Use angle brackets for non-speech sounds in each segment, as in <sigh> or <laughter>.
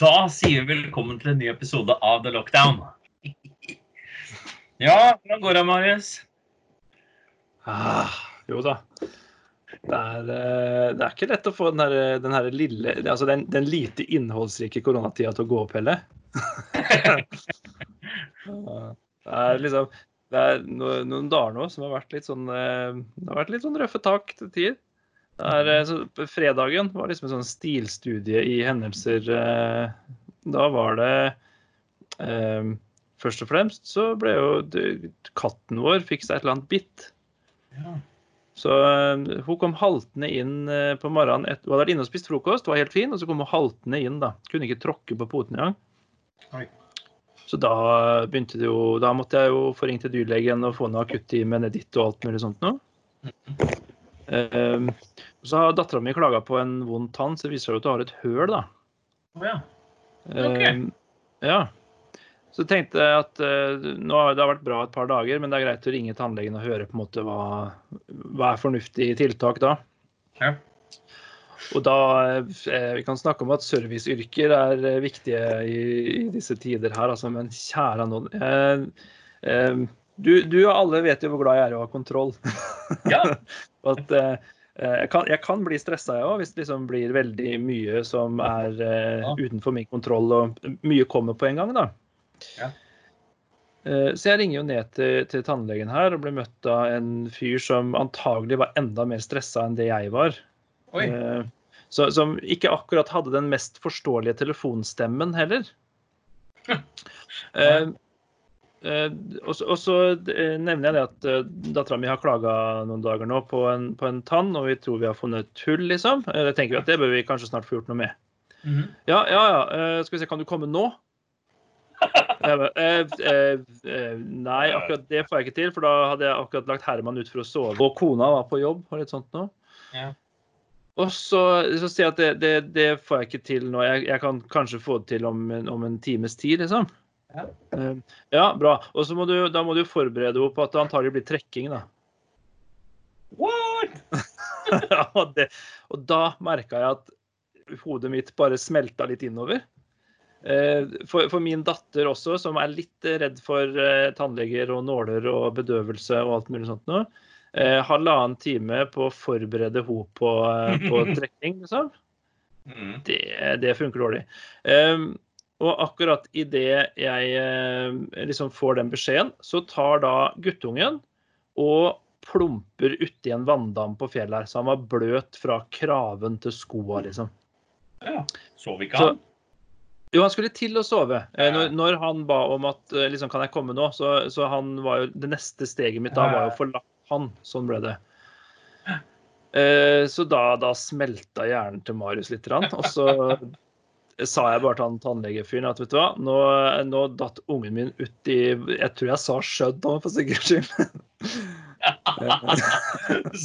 Da sier vi velkommen til en ny episode av The Lockdown. Ja, hvordan går det, Marius? Ah, jo da. Det er, eh, det er ikke lett å få den her, den her lille Altså den, den lite innholdsrike koronatida til å gå opp heller. <laughs> det er liksom Det er noen, noen dager nå som har vært litt sånn eh, Det har vært litt sånn røffe tak til tider. Det er, eh, så fredagen var liksom en sånn stilstudie i hendelser. Da var det Først og fremst så ble jo katten vår fikk seg et eller annet bitt. Ja. Så uh, hun kom haltende inn på morgenen. Et, hun hadde vært inne og spist frokost, var helt fin, og så kom hun haltende inn. da. Kunne ikke tråkke på poten engang. Så da begynte det jo Da måtte jeg jo få ringt til dyrlegen og få noe akuttime neditt og alt mulig sånt noe. Uh, så har dattera mi klaga på en vond tann, så det viser seg at du har et høl, da. Oh, ja. Okay. ja. Så tenkte jeg at uh, nå har det vært bra et par dager, men det er greit å ringe tannlegen og høre på en måte hva, hva er fornuftig tiltak da. Ja. Og da eh, Vi kan snakke om at serviceyrker er eh, viktige i, i, disse tider her, altså, men kjære noen eh, eh, du, du, og alle vet jo hvor glad jeg er i å ha kontroll. <laughs> Ja. at eh, jeg kan, jeg kan, bli stressa, jeg òg, hvis det liksom blir veldig mye som er ja. utenfor min kontroll, og mye kommer på en gang. da. Ja. Eh, så jeg ringer jo ned til, til, tannlegen her og blir møtt av en fyr som antagelig var enda mer stressa enn det jeg var. Oi. Eh, så, som ikke akkurat hadde den mest forståelige telefonstemmen heller. <laughs> eh, eh, og, så, og så eh, nevner jeg det at uh, dattera mi har klaga noen dager nå på en, på en, tann, og vi tror vi har funnet et hull, liksom. Det tenker vi at det bør vi kanskje snart få gjort noe med. Mm -hmm. Ja, ja, ja. Skal vi se, kan du komme nå? <laughs> Eh, eh, eh, nei, akkurat det får jeg ikke til, for da hadde jeg akkurat lagt Herman ut for å sove. Og kona var på jobb og litt sånt noe. Ja. Og så, så sier jeg at det, det, det, får jeg ikke til nå. Jeg, jeg, kan kanskje få det til om, om en times tid, liksom. Ja, ja bra. Og så må du, da må du forberede henne på at det antagelig blir trekking, da. What?! <laughs> ja, det, og da merka jeg at hodet mitt bare smelta litt innover. Eh, for, for, min datter også, som er litt redd for eh, tannleger og nåler og bedøvelse og alt mulig sånt noe, eh, halvannen time på å forberede henne på, på <laughs> trekking, liksom. Mm. Det, det, funker dårlig. Um, og akkurat idet jeg eh, liksom får den beskjeden, så tar da guttungen og plumper uti en vanndam på fjellet her. Så han var bløt fra kraven til skoa, liksom. Ja. Sov ikke han? Jo, han skulle til å sove. Eh, når, når, han ba om at eh, liksom, kan jeg komme nå, så, så han var jo, det neste steget mitt da var jo å forlate han. Sånn ble det. Så da, da smelta hjernen til Marius litt. Og så sa jeg bare til han tannlegefyren at vet du hva, nå, nå datt ungen min ut i Jeg tror jeg sa skjødd nå, for sikkerhets skyld. <laughs>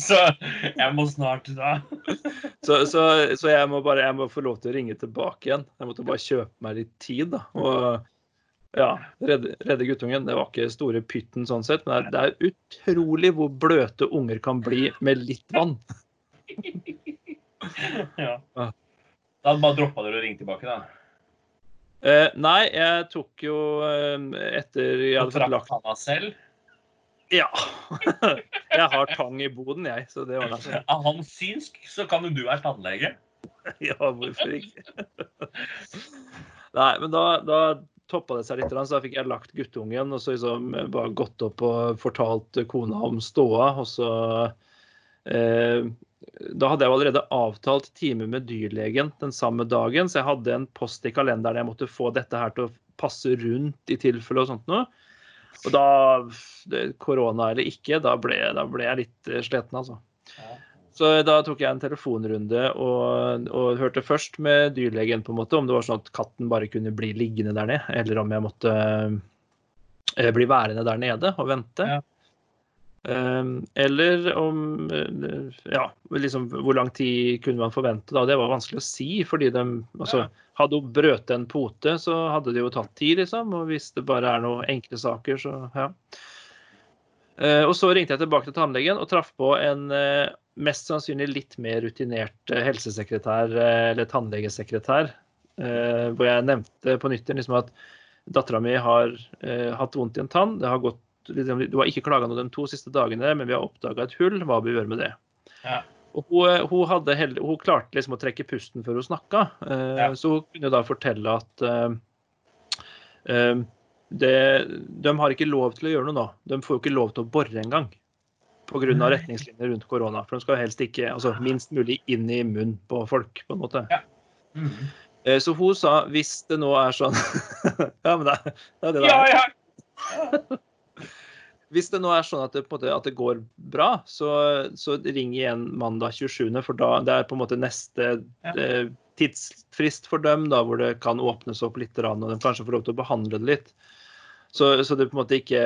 så jeg må snart da. <laughs> så, så, så, jeg må bare jeg må få lov til å ringe tilbake igjen. Jeg måtte bare kjøpe meg litt tid. da, og ja, redde, redde guttungen. Det var ikke store pytten sånn sett, men det er, det er utrolig hvor bløte unger kan bli med litt vann. <laughs> ja. Da bare droppa dere å ringe tilbake, da? Eh, nei, jeg tok jo eh, etter jeg hadde fått lagt Traff selv? Ja. <laughs> jeg har tang i boden, jeg. Så det var det. Er han synsk, så kan jo du være tannlege. <laughs> ja, hvorfor ikke? Nei, men da, da toppa det seg litt, så da fikk jeg lagt guttungen og så liksom bare gått opp og fortalt kona om ståa. Og så eh, Da hadde jeg allerede avtalt time med dyrlegen den samme dagen, så jeg hadde en post i kalenderen jeg måtte få dette her til å passe rundt i tilfelle og sånt noe. Og da, korona eller ikke, da ble, da ble jeg litt eh, sliten, altså. Så da tok jeg en telefonrunde og, og, hørte først med dyrlegen på en måte om det var sånn at katten bare kunne bli liggende der nede, eller om jeg måtte eh, bli værende der nede og vente. Ja. Um, eller om uh, Ja, liksom hvor lang tid kunne man forvente da? Det var vanskelig å si, fordi de altså. Hadde hun brøt en pote, så hadde det jo tatt tid, liksom. Og hvis det bare er noen enkle saker, så ja. Uh, og så ringte jeg tilbake til tannlegen og traff på en uh, mest sannsynlig litt mer rutinert helsesekretær eller tannlegesekretær eh, hvor jeg nevnte på nytt liksom at dattera mi har eh, hatt vondt i en tann. Det har gått, du har ikke klaga noe de to siste dagene, men vi har oppdaga et hull. Hva bør vi gjøre med det? Ja. Og hun, hun, hadde held, hun klarte liksom å trekke pusten før hun snakka, eh, Ja. så hun kunne da fortelle at eh, eh, det, de har ikke lov til å gjøre noe nå. De får jo ikke lov til å bore engang. Pga. Retningslinjer rundt korona. For de skal helst ikke altså minst mulig inn i munnen på folk, på en måte. Mm. Eh, Så hun sa hvis det nå er sånn <laughs> Ja, men det, det er det det Ja, er. ja. <laughs> Hvis det nå er sånn at det, måte, at det går bra, så, så ring igjen mandag 27., for da det er på en måte neste Ja. eh, tidsfrist for dem, da, hvor det kan åpnes opp litt, og de kanskje får lov til å behandle det litt. Så, så det på en måte ikke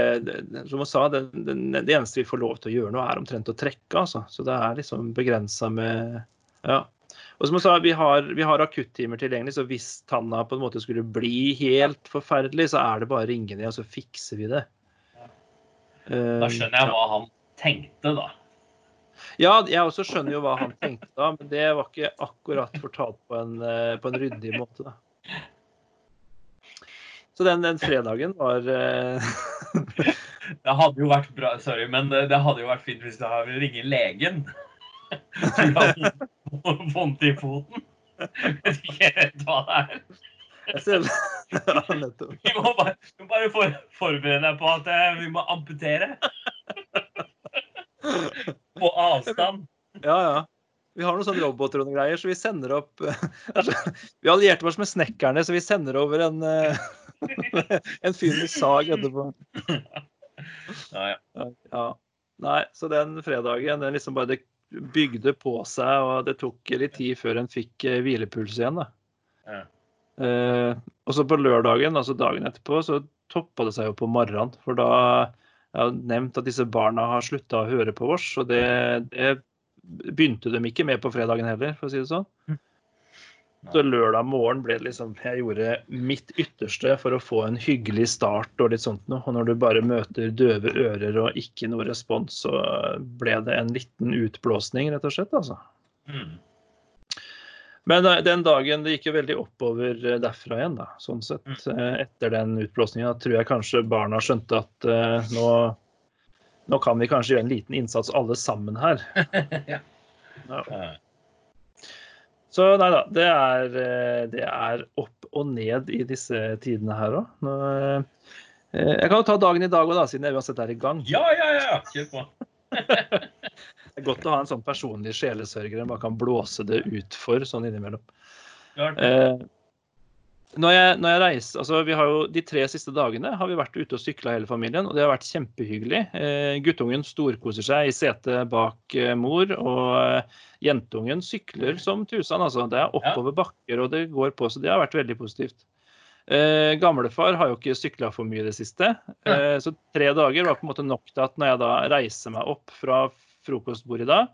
Som hun sa, det, det, det eneste vi får lov til å gjøre nå, er omtrent å trekke, altså. Så det er liksom begrensa med Ja. Og som hun sa, vi har, vi har akuttimer tilgjengelig, så hvis tanna på en måte skulle bli helt forferdelig, så er det bare å ringe ned, og så fikser vi det. Da skjønner jeg hva han tenkte, da. Ja, jeg også skjønner jo hva han tenkte da, men det var ikke akkurat fortalt på en, eh, på en ryddig måte. da. Så den, den fredagen var eh, Det hadde jo vært bra, sorry, men det, hadde jo vært fint hvis du hadde ringt legen. <laughs> Vondt i foten. Vet ikke hva det er. <laughs> ja, nettopp. Vi må bare, vi må bare for, forberede deg på at eh, vi må amputere. <laughs> På avstand. Ja, ja. Vi har noen sånne roboter og noen greier, så vi sender opp <laughs> Vi allierte oss med snekkerne, så vi sender over en, eh, en fyr med sag etterpå. Ja, ja. Nei, så den fredagen den liksom bare det bygde på seg, og det tok litt tid før en fikk eh, hvilepuls igjen. da. Ja. Eh, og så på lørdagen, altså dagen etterpå, så toppa det seg jo på morgenen. For da jeg har nevnt at disse barna har slutta å høre på oss, og det, det begynte de ikke med på fredagen heller, for å si det sånn. Så lørdag morgen ble det liksom Jeg gjorde mitt ytterste for å få en hyggelig start og litt sånt noe. Og når du bare møter døve ører og ikke noe respons, så ble det en liten utblåsning, rett og slett, altså. Mm. Men eh, den dagen det gikk jo veldig oppover eh, derfra igjen, da. Sånn sett. eh, Etter den utblåsningen tror jeg kanskje barna skjønte at uh, nå, nå kan vi kanskje gjøre en liten innsats alle sammen her. <laughs> Ja. Ja. Så nei da, det er, det er opp og ned i disse tidene her òg. Jeg kan jo ta dagen i dag òg, siden jeg uansett er i gang. Ja, ja, ja. Kjør på. <laughs> <laughs> Det er godt å ha en sånn personlig sjelesørger man kan blåse det ut for sånn innimellom. Eh, når jeg, når jeg reiser, altså vi har jo De tre siste dagene har vi vært ute og sykla hele familien, og det har vært kjempehyggelig. Eh, guttungen storkoser seg i setet bak eh, mor, og eh, jentungen sykler som tusen. altså. Det er oppover bakker, og det går på, så det har vært veldig positivt. Eh, gamlefar har jo ikke sykla for mye i det siste, eh, så tre dager var på en måte nok til at når jeg da reiser meg opp fra frokostbordet i dag,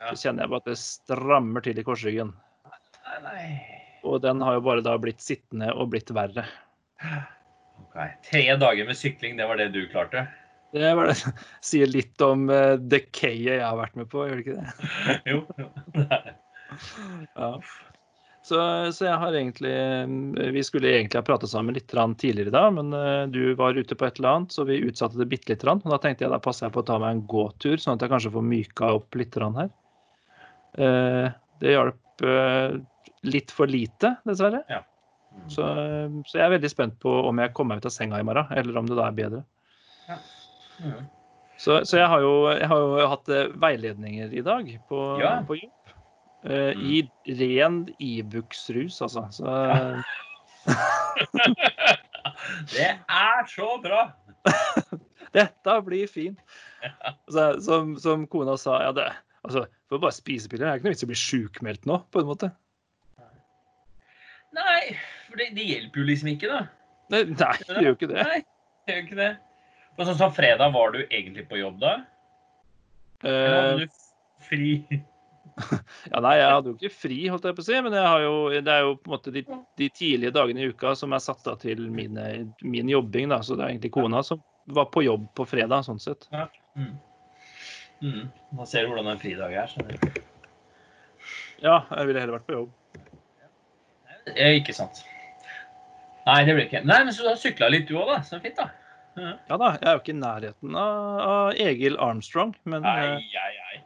Ja. så kjenner jeg bare at det strammer til i korsryggen. Nei, nei. Og den har jo bare da blitt sittende og blitt verre. Ok. Tre dager med sykling, det var det du klarte? Det var det. <laughs> sier litt om uh, decayet jeg har vært med på, gjør det ikke det? <laughs> Jo. jo. <laughs> Ja. Så, så jeg har egentlig eh, Vi skulle egentlig ha pratet sammen litt tidligere i dag, men eh, du var ute på et eller annet, så vi utsatte det bitte litt. grann, Og da tenkte jeg da passer jeg på å ta meg en gåtur, sånn at jeg kanskje får myka opp litt her. Eh, det hjalp litt for lite, dessverre. Så, så jeg er veldig spent på om jeg kommer meg ut av senga i morgen, eller om det da er bedre. Mm. Så, så jeg, har jo, jeg har jo hatt veiledninger i dag på, Ja. på jobb. Eh, I ren Ibux-rus, altså. Så, <laughs> Det er så bra! <laughs> dette blir fint. <laughs> Altså, som, som kona sa, ja, det altså, for bare spisepiller det er ikke noe vits i å bli sjukmeldt nå, på en måte. Nei, for det, det hjelper jo liksom ikke, da. Nei, nei det gjør jo ikke det. Nei, det gjør ikke det. Men sånn som fredag, var du egentlig på jobb da? Eller Eh, hadde du fri? Ja, nei, jeg hadde jo ikke fri, holdt jeg på å si, men jeg har jo, det er jo på en måte de, de tidlige dagene i uka som er satt av til mine, min jobbing, da. Så det er egentlig kona som var på jobb på fredag, sånn sett. Mm. Mm. Da ser hvordan en fridag er. skjønner du. Ja, jeg ville heller vært på jobb. Eh, Ikke sant. Nei, det blir ikke. Nei, men så du har sykla litt du òg, da. Så fint, da. Ja. Ja da, jeg er jo ikke i nærheten av, Egil Armstrong, men nei, ai, ai.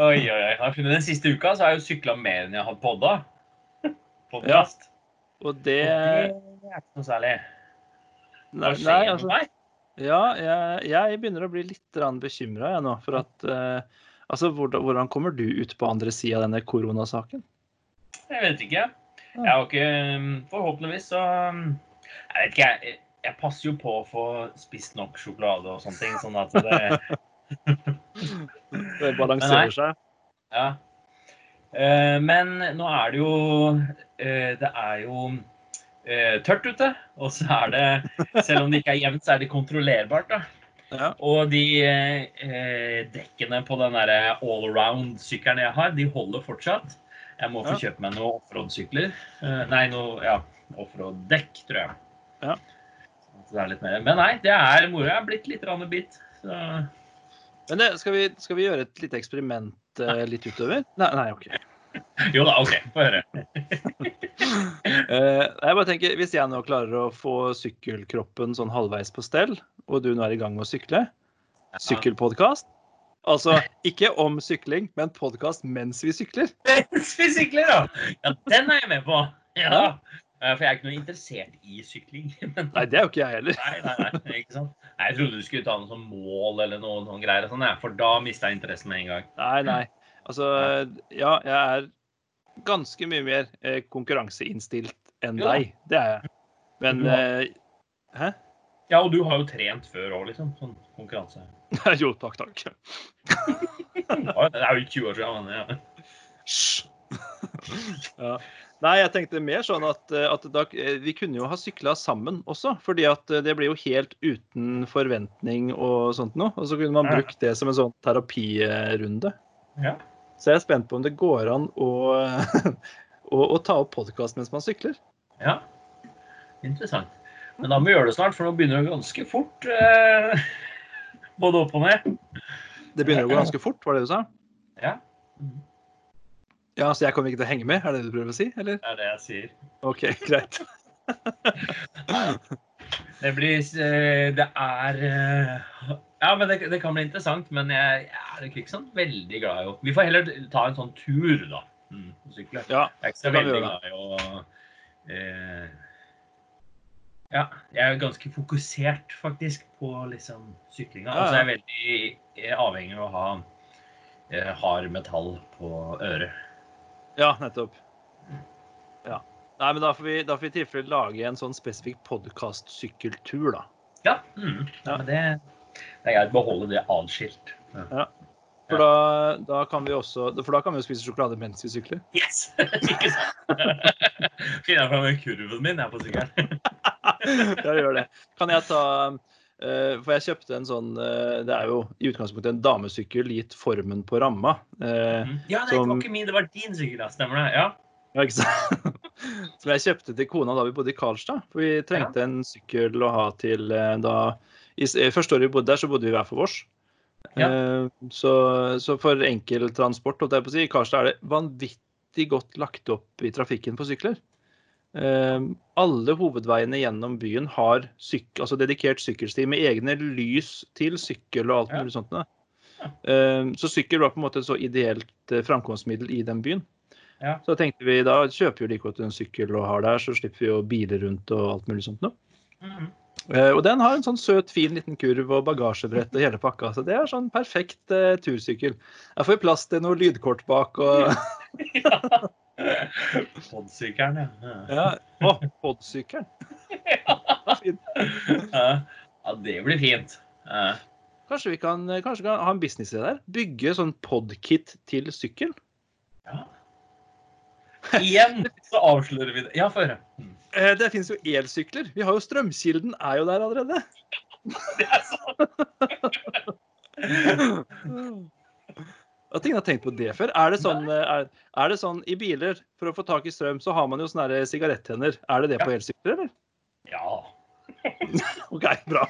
Oi, oi, oi. Den siste uka så har jeg jo sykla mer enn jeg har podda. Podcast. Og det Og det er ikke noe særlig. Hva Nei, skjer nei med altså meg? Ja, jeg, jeg begynner å bli litt bekymra jeg nå. For at eh, Altså, hvordan, hvordan kommer du ut på andre sida av denne koronasaken? Jeg vet ikke. Jeg har ikke um, Forhåpentligvis så um, Jeg vet ikke, jeg. Jeg passer jo på å få spist nok sjokolade og sånne ting, sånn at det <laughs> <laughs> Det balanserer seg. Ja. Eh, men nå er det jo eh, Det er jo eh, tørt ute. Og så er det Selv om det ikke er jevnt, så er det kontrollerbart, da. Ja. Og de eh, dekkene på den der allround-sykkelen jeg har, de holder fortsatt. Jeg må få Ja. kjøpe meg noen offroad-sykler. Eh, nei, noe ja, offroad-dekk, tror jeg. Ja. Så det litt mer. Men nei, det er moro. Jeg er blitt litt rann bit. Så Men det, skal, vi, skal vi gjøre et lite eksperiment uh, litt utover? Nei, nei OK. <laughs> jo da, OK. Få høre. uh, <laughs> jeg bare tenker, Hvis jeg nå klarer å få sykkelkroppen sånn halvveis på stell, og du nå er i gang med å sykle, sykkelpodkast Altså ikke om sykling, men podkast mens vi sykler. Mens vi sykler, da! Ja, den er jeg med på. Ja. Eh, For jeg er ikke noe interessert i sykling. <laughs> Nei, det er jo ikke jeg heller. nei, nei, nei, ikke sant? Nei, Jeg trodde du skulle ta noe som mål eller noe, noen greier, og sånn, for da mista jeg interessen med en gang. Nei, nei. Altså, ja, jeg er ganske mye mer eh, konkurranseinnstilt enn Ja. deg. Det er jeg. Men har- eh, Hæ? Ja, og du har jo trent før òg, liksom. Sånn konkurranse. jo, takk, takk. <laughs> Det er jo 20 år siden. Men, ja. <laughs> ja. Nei, jeg tenkte mer sånn at, eh, at da, eh, vi kunne jo ha sykla sammen også. fordi at eh, det blir jo helt uten forventning og sånt noe. Og så kunne man brukt det som en sånn terapirunde. Ja. Så jeg er spent på om det går an å, <laughs> å, å ta opp podkast mens man sykler. ja. Interessant. Men da må vi gjøre det snart, for nå begynner det ganske fort. Eh, <laughs> både opp og ned. Det begynner å gå ganske fort, var det du sa? Ja, Ja, Så jeg kommer ikke til å henge med, er det det du prøver å si? eller? det er det jeg sier. OK, <laughs> greit. <laughs> Det blir eh, Det er eh, Ja, men det, det kan bli interessant, men jeg, jeg er ikke sånn veldig glad i å Vi får heller ta en sånn tur, da. Mm, sykle. Ja, Jeg er ikke så veldig glad i å eh, Ja, jeg er ganske fokusert faktisk på liksom syklinga. Ja, Og så er jeg veldig eh, avhengig av å ha hard metall på øret. Ja nettopp. Ja. Nei, men da får vi, da får vi i tilfelle lage en sånn spesifikk podkast-sykkeltur, da. Ja, mm, ja. men det, det er greit å beholde det atskilt. Ja. For da, da kan vi også For da kan vi jo spise sjokolade mens vi sykler. Yes! <laughs> ikke sant? Finner jeg fram kurven min jeg på sykkelen. <laughs> Ja, gjør det. Kan jeg ta For jeg kjøpte en sånn eh, Det er jo i utgangspunktet en damesykkel gitt formen på ramma. Eh, Ja, nei, det var ikke min, det var din sykkel. ja. Stemmer det? Ja. Ja, ikke sant? <laughs> Som jeg kjøpte til kona da vi bodde i Karlstad. For vi trengte en sykkel å ha til eh, da i eh, Første året vi bodde der, så bodde vi hver for vårs. Ja. Eh, Så, så for enkel transport, holdt jeg på å si, i Karlstad er det vanvittig godt lagt opp i trafikken på sykler. Eh, Alle hovedveiene gjennom byen har syk, altså dedikert sykkelsti med egne lys til sykkel og alt mulig sånt. da. Ja. Eh, Så sykkel var på en måte et så ideelt eh, framkomstmiddel i den byen. Ja. Så tenkte vi da kjøper vi like godt en sykkel og har der, så slipper vi å bile rundt og alt mulig sånt noe. Eh, Og den har en sånn søt, fin liten kurv og bagasjebrett og hele pakka. Så det er sånn perfekt uh, tursykkel. Jeg får plass til noe lydkort bak og Podsykkelen, ja. Ja. Å, podsykkelen. <laughs> ja. Det blir fint. Ja. Kanskje vi kan, kanskje kan ha en business det der? Bygge sånn podkit til sykkel? Ja. Igjen så avslører vi det. Ja, få høre. Mm. Eh, Det finnes jo elsykler. Vi har jo Strømkilden er jo der allerede. Det er sant. <laughs> <laughs> At ingen har tenkt på det før. Er det, sånn, eh, er, er det sånn i biler, for å få tak i strøm, så har man jo sånne her sigarettenner. Er det det på elsykler, eller? Ja. <laughs> OK, bra.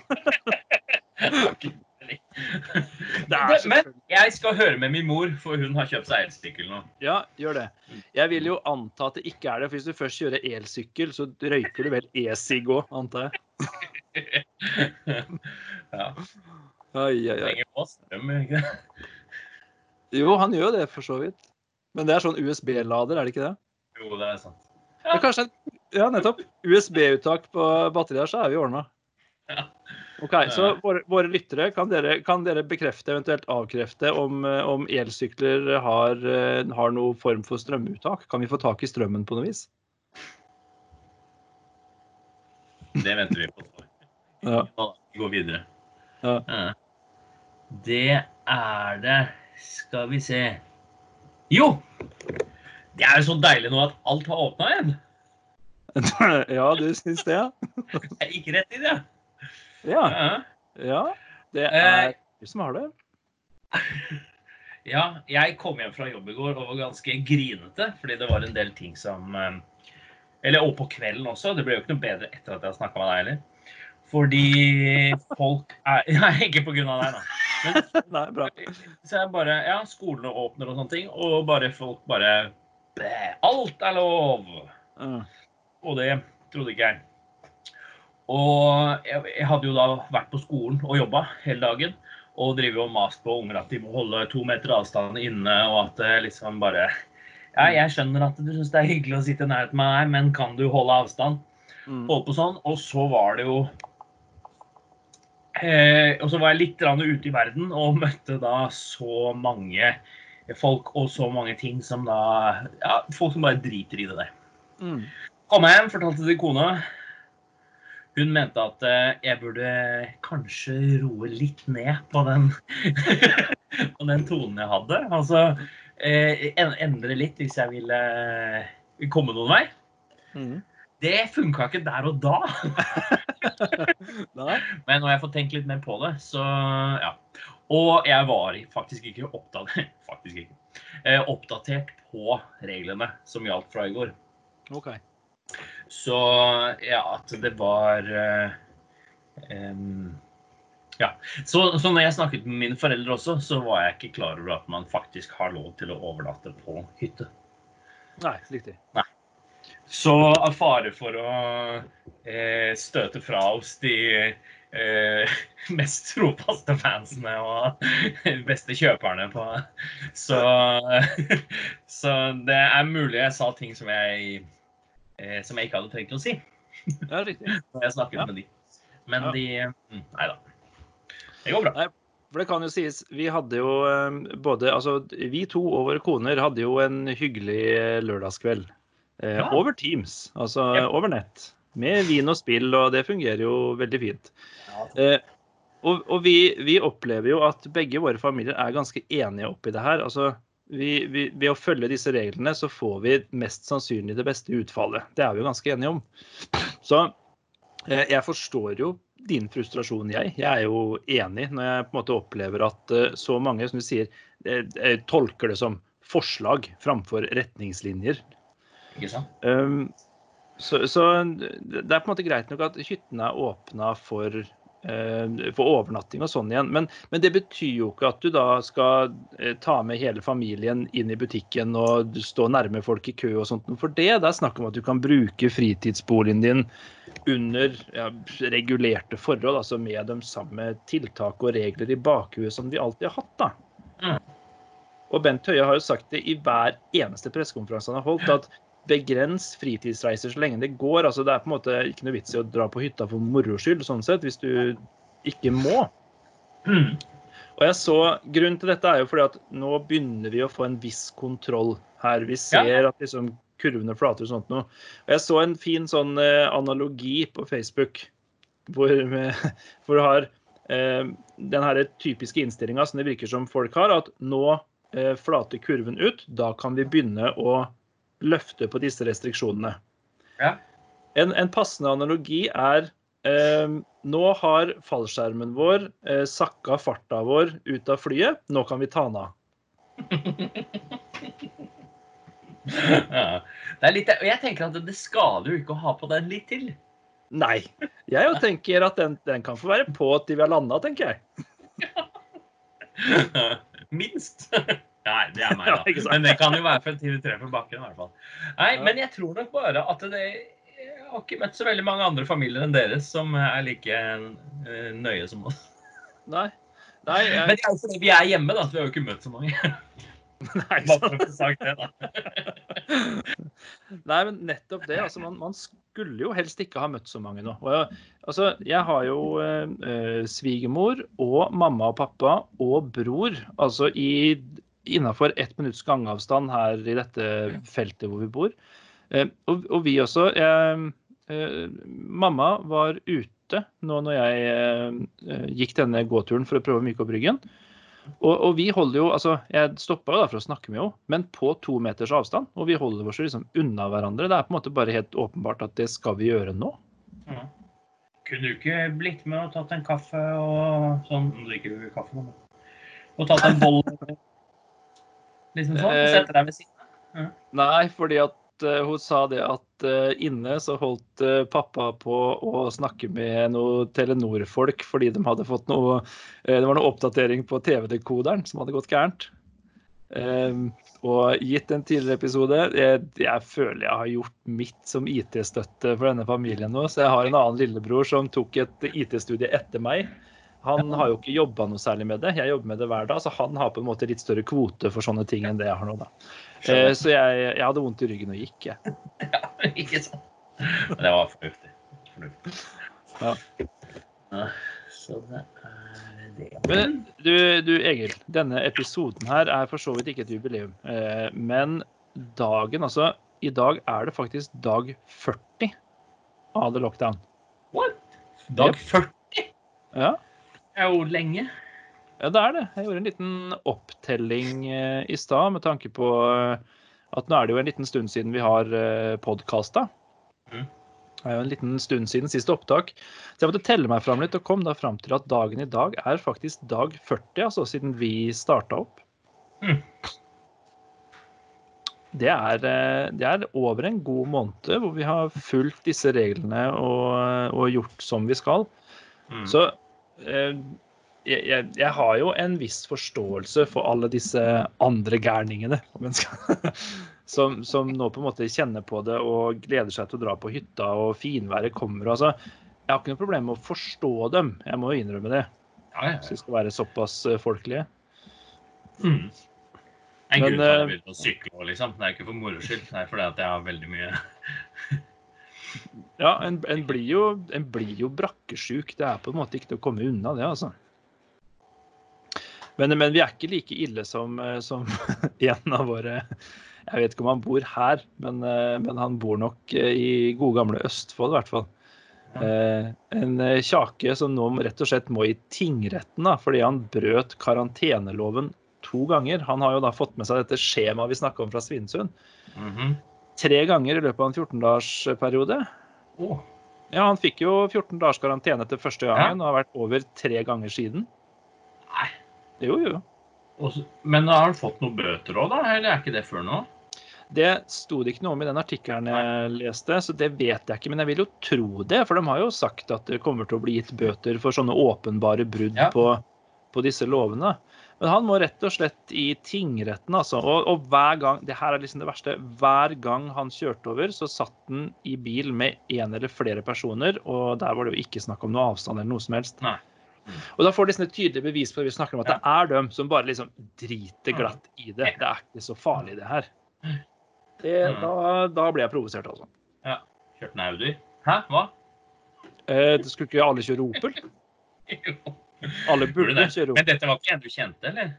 Er men jeg skal høre med min mor, for hun har kjøpt seg elsykkel nå. Ja, gjør det. Jeg vil jo anta at det ikke er det. For hvis du først kjører elsykkel, så røyker du vel e-sigg òg, antar jeg. <laughs> ja. Oi, oi, oi. Trenger på strøm, ikke? Jo, han gjør det, for så vidt. Men det er sånn USB-lader, er det ikke det? Jo, det er sant. Men kanskje Ja, nettopp. USB-uttak på batterier, så er vi ordna. Ja. OK, så våre, våre lyttere, kan dere, kan dere bekrefte, eventuelt avkrefte, om, eh, om elsykler har, eh, har noen form for strømuttak? Kan vi få tak i strømmen på noe vis? Det venter vi på. Ja. Vi går videre. Ja. Ja. Det er det Skal vi se Jo! Det er jo så deilig nå at alt har åpna igjen. <laughs> ja, du syns det, ja? <laughs> Jeg gikk rett inn, det. Ja. Ja. ja. Det Eh. er du som har det. <laughs> ja, jeg kom hjem fra jobb i går og var ganske grinete fordi det var en del ting som eh, Eller og på kvelden også. Det ble jo ikke noe bedre etter at jeg snakka med deg heller. Fordi folk er <laughs> Nei, ikke av deg, da. <laughs> Nei, bra. Så jeg bare Ja, skolene åpner og sånne ting, og bare folk bare Alt er lov! Ja. Og det trodde ikke jeg. Og jeg, jeg hadde jo da vært på skolen og jobba hele dagen. Og driver og mast på unger at de må holde to meter avstand inne, og at det liksom bare Ja, jeg skjønner at du syns det er hyggelig å sitte nærheten med meg, men kan du holde avstand? Mm. Holdt på sånn. Og så var det jo eh, Og så var jeg litt ute i verden og møtte da så mange folk og så mange ting som da Ja, folk som bare driter i det der. Mm. Kom hjem, fortalte til kona. Hun mente at eh, jeg burde kanskje roe litt ned på den, <laughs> på den tonen jeg hadde. Altså eh, endre litt hvis jeg ville eh, komme noen vei. Mm. Det funka ikke der og da. <laughs> Men Men når jeg får tenkt litt mer på det, så ja. Og jeg var faktisk ikke oppdatert, <laughs> faktisk ikke, eh, oppdatert på reglene som gjaldt fra i går. Okay. Så ja, at det var eh, em, Ja. Så, så når jeg snakket med mine foreldre også, så var jeg ikke klar over at man faktisk har lov til å overnatte på hytte. Nei, riktig. Så av fare for å eh, støte fra oss de eh, <laughs> mest trofaste fansene og <laughs> beste kjøperne på Så, <laughs> så det er mulig jeg sa ting som jeg, eh, som jeg ikke hadde trengt å si Ja, riktig. jeg snakket Ja. med de. Men Ja. de mm, Nei da. Det går bra. For det kan jo sies, vi hadde jo eh, både Altså, vi to og våre koner hadde jo en hyggelig eh, lørdagskveld. Eh, Ja. Over Teams, altså Ja. over nett. Med vin og spill, og det fungerer jo veldig fint. Eh, og og vi, vi opplever jo at begge våre familier er ganske enige oppi det her. Altså, vi, vi, ved å følge disse reglene så får vi mest sannsynlig det beste utfallet. Det er vi jo ganske enige om. Så eh, jeg forstår jo din frustrasjon, jeg. Jeg er jo enig når jeg på en måte opplever at eh, så mange, som du sier, eh, tolker det som forslag framfor retningslinjer. Ikke sant? Um, så, så det er på en måte greit nok at hyttene er åpna for, uh, for overnatting og sånn igjen. Men, men det betyr jo ikke at du da skal eh, ta med hele familien inn i butikken og stå nærme folk i kø og sånt. For det, det er snakk om at du kan bruke fritidsboligen din under ja, regulerte forhold, altså med de samme tiltak og regler i bakhuet som vi alltid har hatt. da. Mm. Og Bent Høie har jo sagt det i hver eneste pressekonferanse han har holdt, at begrens fritidsreiser så lenge det går. altså Det er på en måte ikke noe vits i å dra på hytta for moro skyld, sånn sett, hvis du ikke må. Mm. Og jeg så, Grunnen til dette er jo fordi at nå begynner vi å få en viss kontroll her. Vi ser at liksom kurvene flater og sånt noe. Og jeg så en fin sånn eh, analogi på Facebook hvor, <laughs> hvor du har eh, den her typiske innstillinga som det virker som folk har, at nå eh, flater kurven ut. Da kan vi begynne å løfte på disse restriksjonene. Ja. En, en passende analogi er eh, nå har fallskjermen vår eh, sakka farta vår ut av flyet. Nå kan vi ta den av. Ja. Det er litt, jeg tenker at det skader jo ikke å ha på den litt til. Nei. Jeg jo tenker at den, den kan få være på til vi har landa, tenker jeg. <laughs> Minst. Nei, det er meg, da. ja, Men det kan jo være for en til tre på bakken, i hvert fall. Nei, Ja. men jeg tror nok bare at det Jeg har ikke møtt så veldig mange andre familier enn deres som er like eh, nøye som oss. Nei. Nei, jeg, Men det er fordi vi er hjemme, da. Så vi har jo ikke møtt så mange. <laughs> nei, Bare for å sagt det, da. <laughs> Nei, men nettopp det. altså Man, man skulle jo helst ikke ha møtt så mange nå. Jeg, altså, jeg har jo eh, eh, svigermor og mamma og pappa og bror altså i innafor ett minutts gangavstand her i dette feltet hvor vi bor. Eh, og, og vi også. Jeg, eh, mamma var ute nå når jeg eh, gikk denne gåturen for å prøve å myke opp ryggen. Og, og vi holder jo, altså Jeg stoppa jo da for å snakke med henne, men på to meters avstand. Og vi holder oss liksom unna hverandre. Det er på en måte bare helt åpenbart at det skal vi gjøre nå. Mm. Kunne du ikke blitt med og tatt en kaffe og sånn Nå drikker du kaffe nå, Og tatt en bolle? Liksom sånn? Eh, setter deg ved siden Nei, fordi at eh, hun sa det at eh, inne så holdt pappa på å snakke med noe Telenor-folk fordi de hadde fått noe Det var noe oppdatering på TV-dekoderen som hadde gått gærent. Ehm, og gitt en tidligere episode jeg, jeg føler jeg har gjort mitt som IT-støtte for denne familien nå. Så jeg har en annen lillebror som tok et IT-studie etter meg. Han har jo ikke jobba noe særlig med det. Jeg jobber med det hver dag, så han har på en måte litt større kvote for sånne ting enn det jeg har nå. da. Eh, så jeg, jeg hadde vondt i ryggen og gikk, jeg. <laughs> Ja, ikke sant? Men det var fornuftig. fornuftig. Ja. Ja, Så det er det. Men du, du Egil, denne episoden her er for så vidt ikke et jubileum. Eh, men dagen, altså I dag er det faktisk dag 40 av the lockdown. What? Dag 40 Ja, er jo lenge. ja det er det. Jeg gjorde en liten opptelling eh, i stad med tanke på eh, at nå er det jo en liten stund siden vi har eh, podkasta. Mhm. Det er jo en liten stund siden siste opptak. Så jeg måtte telle meg fram litt, og kom da fram til at dagen i dag er faktisk dag 40, altså siden vi starta opp. Mm. Det er, det er over en god måned hvor vi har fulgt disse reglene og, og gjort som vi skal. Mm. Så jeg, jeg, jeg har jo en viss forståelse for alle disse andre gærningene <laughs> som, som nå på en måte kjenner på det og gleder seg til å dra på hytta, og finværet kommer. Altså, jeg har ikke noe problem med å forstå dem, jeg må jo innrømme det. Hvis vi skal være såpass eh, folkelige. Mm. En grunn til at jeg eh, begynte å sykle òg, liksom. Det er ikke for moro skyld. Det er fordi at jeg har veldig mye Ja, en, en, blir jo, en blir jo brakkesjuk. Det er på en måte ikke til å komme unna det, altså. Men, men vi er ikke like ille som, eh, som <laughs> en av våre Jeg vet ikke om han bor her, men, eh, men han bor nok eh, i gode gamle Østfold, i hvert fall. Eh, en kjake som nå rett og slett må i tingretten da, fordi han brøt karanteneloven to ganger. Han har jo da fått med seg dette skjemaet vi snakka om fra Svinesund. Mhm. Tre ganger i løpet av en 14-dagersperiode. Oh. Ja, han fikk jo 14 dagers karantene etter første gangen, og har vært over tre ganger siden. Nei. Jo, jo. Også, Men har han fått noen bøter òg, da? Eller er ikke det før nå? Det sto det ikke noe om i den artikkelen jeg leste, så det vet jeg ikke. Men jeg vil jo tro det, for de har jo sagt at det kommer til å bli gitt bøter for sånne åpenbare brudd Ja. på, på disse lovene. Men han må rett og slett i tingretten, altså. Og, og hver gang Det her er liksom det verste. Hver gang han kjørte over, så satt han i bil med én eller flere personer, og der var det jo ikke snakk om noe avstand eller noe som helst. Nei. Og da får de et tydelig bevis på det vi snakker om, at det er dem som bare liksom driter glatt i det. Det er ikke så farlig, det her. Det, Mm. da, da ble jeg provosert, altså. Ja. Kjørte han Audi? Hæ? Hva? Eh, det skulle ikke alle kjøre Opel? <laughs> Alle burde det? kjøre Opel. Men dette var ikke en du kjente, eller?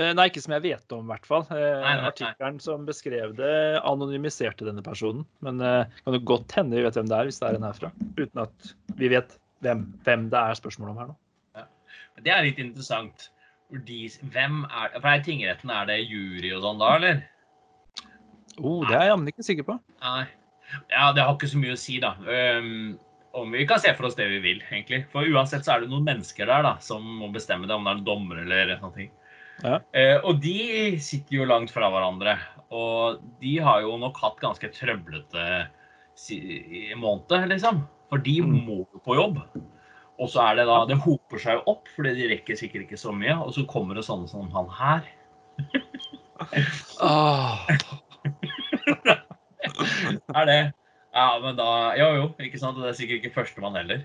Eh, Nei, ikke som jeg vet om, i hvert fall. Eh. Artikkelen som beskrev det, anonymiserte denne personen. Men det kan jo godt hende vi vet hvem det er, hvis det er en herfra. Uten at vi vet hvem, hvem det er spørsmål om her nå. Det er litt interessant. De, hvem er For er tingretten, er det jury og sånn da, eller? Oh, det er jeg jammen ikke sikker på. Nei. Ja, det har ikke så mye å si, da. Um, om vi kan se for oss det vi vil, egentlig. For uansett så er det noen mennesker der da, som må bestemme det, om det er en dommer eller noe. Ja. Eh, og de sitter jo langt fra hverandre. Og de har jo nok hatt ganske trøblete måned, liksom. For de Mm. må jo på jobb. Og så er det da Det hoper seg jo opp, fordi de rekker sikkert ikke så mye. Og så kommer det sånne som han her. <laughs> Ah, <laughs> Er det Ja, men da Jo, jo, ikke sant? Det er sikkert ikke førstemann heller.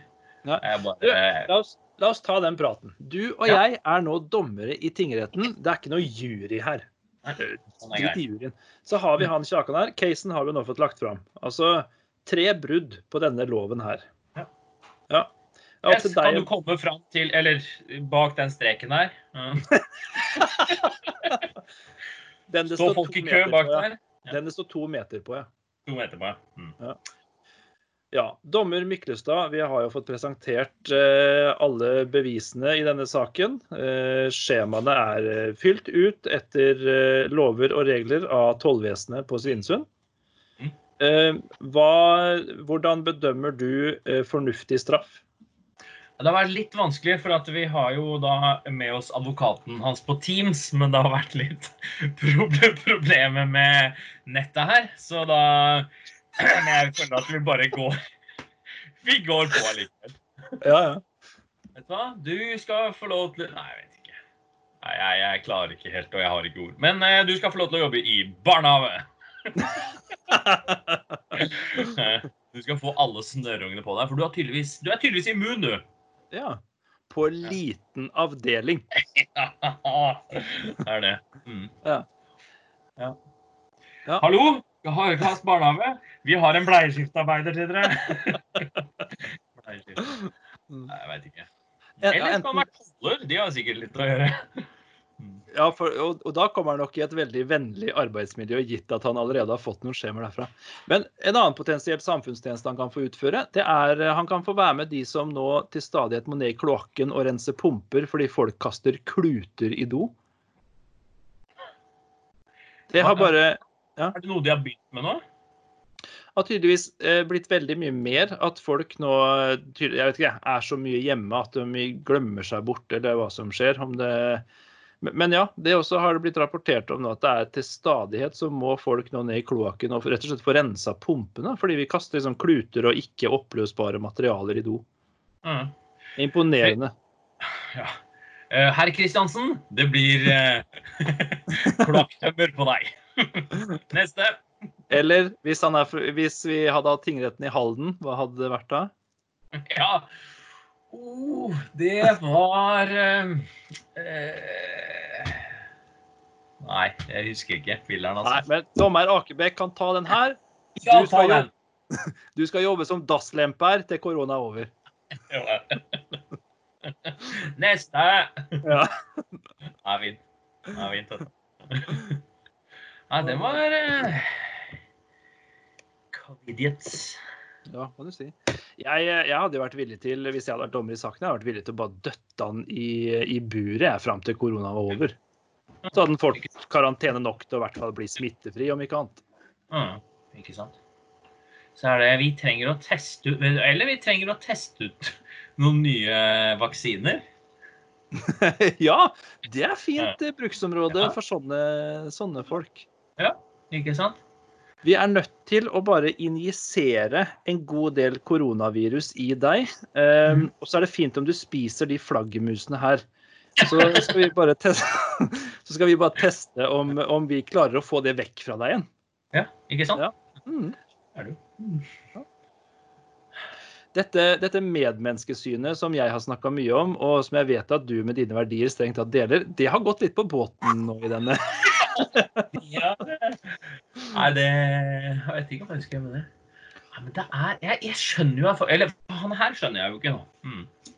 Jeg Du, la, oss, la oss ta den praten. Du og Ja. jeg er nå dommere i tingretten. Det er ikke noe jury her. sånn er Drit i juryen. Så har vi han Kjakan her. Casen har vi nå fått lagt fram. Altså tre brudd på denne loven her. Ja. Ja. Yes, kan du komme fram til Eller bak den streken her. Ja. <laughs> Den Står folk i kø bak på, ja. der? Den det står to meter på, ja. To etterpå. Mm. Ja, Dommer Myklestad, vi har jo fått presentert eh, alle bevisene i denne saken. Eh, skjemaene er eh, fylt ut etter eh, lover og regler av tollvesenet på Svinesund. Mm. Eh, hva, hvordan bedømmer du eh, fornuftig straff? Det har vært litt vanskelig, for at vi har jo da med oss advokaten hans på Teams, men det har vært litt <laughs> proble- problemer med nettet her, så da <clears throat> jeg føler at vi bare går <laughs> Vi går på likevel. Ja, ja. Vet du hva? Du skal få lov til Nei, jeg vet ikke. Nei, jeg, jeg klarer ikke helt, og jeg har ikke ord. Men eh, du skal få lov til å jobbe i barnehage. <laughs> Du skal få alle snørrungene på deg, for du, har tydeligvis, du er tydeligvis immun, du. Ja. På liten avdeling. <laughs> Ja, det er det. Mm. Ja. Ja. Ja. Hallo, Hareklass barnehage. Vi har en bleieskiftarbeider til dere. <laughs> Bleieskift. Nei, jeg veit ikke. Eller skal kan være toller. De har sikkert litt å gjøre. Ja, for, og, og da kommer han nok i et veldig vennlig arbeidsmiljø, gitt at han allerede har fått noen skjemaer derfra. Men en annen potensielt samfunnstjeneste han kan få utføre, det er eh, han kan få være med de som nå til stadighet må ned i kloakken og rense pumper fordi folk kaster kluter i do. Det har bare Er det noe de har begynt med nå? har tydeligvis eh, blitt veldig mye mer at folk nå eh, jeg vet ikke, er så mye hjemme at de glemmer seg bort, eller hva som skjer. Om det, men, ja, det også har det blitt rapportert om nå, at det er til stadighet så må folk nå ned i kloakken og rett og slett få rensa pumpene, fordi vi kaster liksom kluter og ikke oppløsbare materialer i do. Mm. Imponerende. Ja. Eh, Herr Kristiansen, det blir eh, <laughs> kloakktømmer på deg. <laughs> Neste. Eller hvis, han er, hvis vi hadde hatt tingretten i Halden, hva hadde det vært da? Ja. Oh, det var eh, eh, Nei, jeg husker ikke Nei, altså. men dommer Akebekk kan ta den her. Du skal den. <laughs> Du skal jobbe som dasslemper til korona er over. <laughs> Neste. Ja. <laughs> Det er fint. Det er fint, altså. Det var Kvidiet. Ja, kan du si. Jeg, jeg hadde jo vært villig til, hvis jeg hadde vært dommer i saken, jeg hadde vært villig til å bare døtte han i, i buret jeg, fram til korona var over. Så hadde han fått karantene nok til å i hvert fall bli smittefri, om ikke annet. Mm, ikke sant. Så er det Vi trenger å teste ut Eller vi trenger å teste ut noen nye vaksiner. <laughs> ja, det er fint bruksområde Ja. for sånne, sånne folk. Ikke sant? Vi er nødt til å bare injisere en god del koronavirus i deg. Um, og så er det fint om du spiser de flaggermusene her. Så skal vi bare <laughs> teste, vi bare teste om, om vi klarer å få det vekk fra deg igjen. Ja, ikke sant? Ja. Mm. Er du? Dette, dette medmenneskesynet som jeg har snakka mye om, og som jeg vet at du med dine verdier strengt tatt deler, det har gått litt på båten nå i denne. <laughs> Ja. Nei, det Jeg vet ikke hva jeg skal gjøre med det. Nei, men det er Jeg, jeg skjønner jo Eller han her skjønner jeg jo ikke nå. Mm.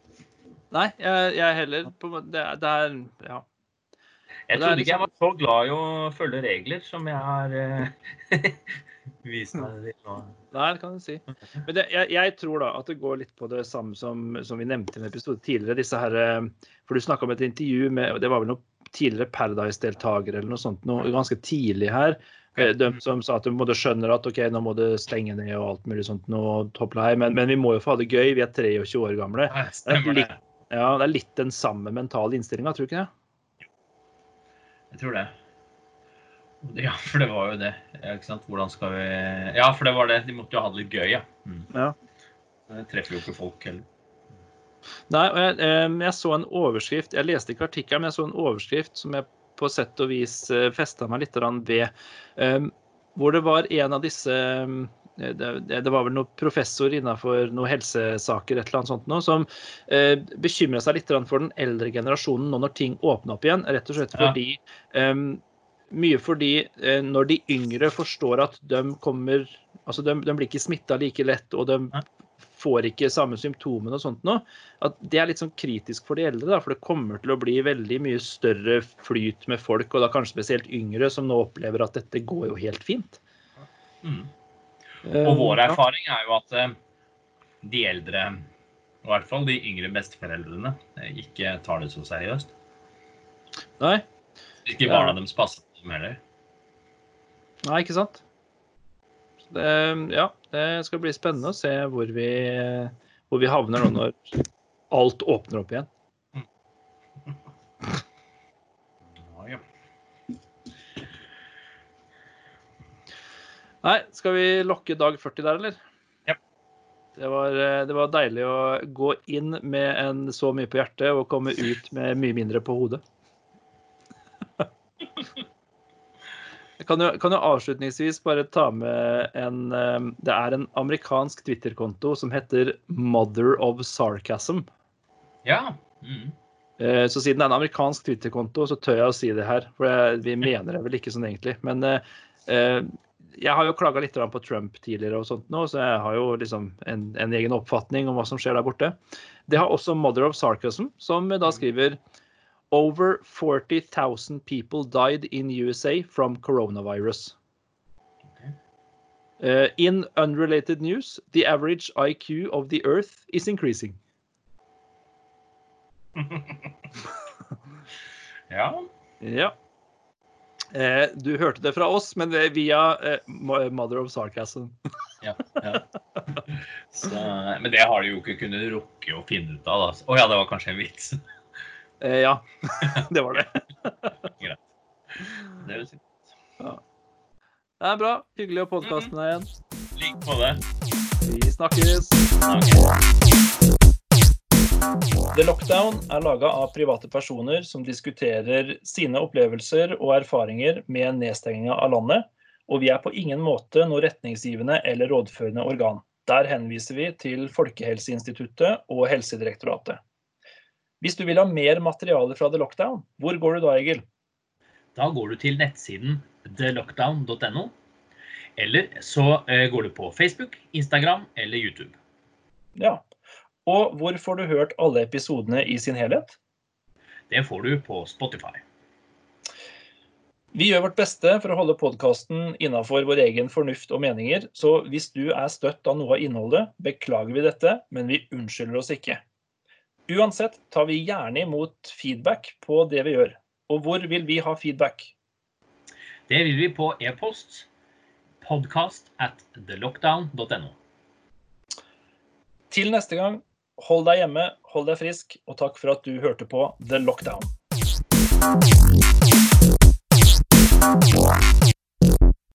Nei, jeg, jeg heller på, det, det er Ja. Jeg trodde ikke jeg liksom- var så glad i å følge regler som jeg har uh, <laughs> vist meg til nå. Nei, det kan du si. Men det, jeg, jeg tror da at det går litt på det samme som, som vi nevnte i en episode tidligere. disse her, eh, For du snakka om et intervju med det var vel noen tidligere Paradise-deltakere eller noe sånt noe ganske tidlig her. Eh, De som sa at de måtte skjønner at ok, nå må det stenge ned og alt mulig sånt. men, men vi må jo få ha det gøy. Vi er 23 år gamle. Nei, er det. Ja, Det er litt den samme mentale innstillinga, tror du ikke det? Jeg tror det. Ja, for det var jo det. Ikke sant? Hvordan skal vi Ja, for det var det. De måtte jo ha det litt gøy, ja. Mm. Ja. Det treffer jo ikke folk heller. Nei, jeg, eh, jeg så en overskrift Jeg leste ikke artikkelen, men jeg så en overskrift som jeg på sett og vis eh, festa meg litt ved. eh, Hvor det var en av disse eh, det, var vel noen professor innenfor noen helsesaker et eller annet sånt nå, som eh, bekymra seg litt for den eldre generasjonen nå når ting åpner opp igjen. Rett og slett Ja. fordi eh, Mye fordi eh, når de yngre forstår at de kommer Altså, de, de blir ikke smitta like lett, og de Ja. Får ikke samme symptomene og sånt nå. At det er litt sånn kritisk for de eldre, da, for det kommer til å bli veldig mye større flyt med folk, og da kanskje spesielt yngre, som nå opplever at dette går jo helt fint. Mm. Eh, Og vår erfaring er jo at eh, de eldre, og i hvert fall de yngre besteforeldrene, eh, ikke tar det så seriøst. Nei, Ikke Ja. barna deres passer på dem heller. nei, ikke sant? Det, ja, det skal bli spennende å se hvor vi, hvor vi havner nå når alt åpner opp igjen. Nei, skal vi lokke dag 40 der, eller? Ja. Det var, det var deilig å gå inn med en så mye på hjertet og komme ut med mye mindre på hodet. <laughs> Jeg kan jo, kan jo avslutningsvis bare ta med en eh, Det er en amerikansk Twitter-konto som heter Mother of Sarcasm. ja. Mm. Eh, Så siden det er en amerikansk Twitter-konto, så tør jeg å si det her. For jeg, vi <laughs> mener det vel ikke sånn egentlig. Men eh, eh, jeg har jo klaga litt på Trump tidligere, og sånt nå, så jeg har jo liksom en, en egen oppfatning om hva som skjer der borte. Det har også Mother of Sarcasm, som da skriver Over 40,000 people died in USA from coronavirus. Uh, in unrelated news, the average IQ of the Earth is increasing. <laughs> ja. Ja. Uh, du hørte det fra oss, men via uh, Mother of Sarcasm. <laughs> ja, ja. Så, men det har de jo ikke kunnet rukke å finne ut av. Å oh, ja, det var kanskje en vits. Eh, ja, <laughs> det var det. Greit. Det er jo sikkert. Ja. Det er bra. Hyggelig å podkaste med deg igjen. Lik på det. Vi snakkes. The Lockdown er laga av private personer som diskuterer sine opplevelser og erfaringer med nedstenginga av landet, og vi er på ingen måte noe retningsgivende eller rådførende organ. Der henviser vi til Folkehelseinstituttet og Helsedirektoratet. Hvis du vil ha mer materiale fra The Lockdown, hvor går du da, Egil? Da går du til nettsiden thelockdown.no. Eller så eh, går du på Facebook, Instagram eller YouTube. Ja. Og hvor får du hørt alle episodene i sin helhet? Det får du på Spotify. Vi gjør vårt beste for å holde podkasten innafor vår egen fornuft og meninger, så hvis du er støtt av noe av innholdet, beklager vi dette, men vi unnskylder oss ikke. Uansett tar vi gjerne imot feedback på det vi gjør. Og hvor vil vi ha feedback? Det vil vi på e-post podcast at thelockdown.no. Til neste gang, hold deg hjemme, hold deg frisk, og takk for at du hørte på The Lockdown.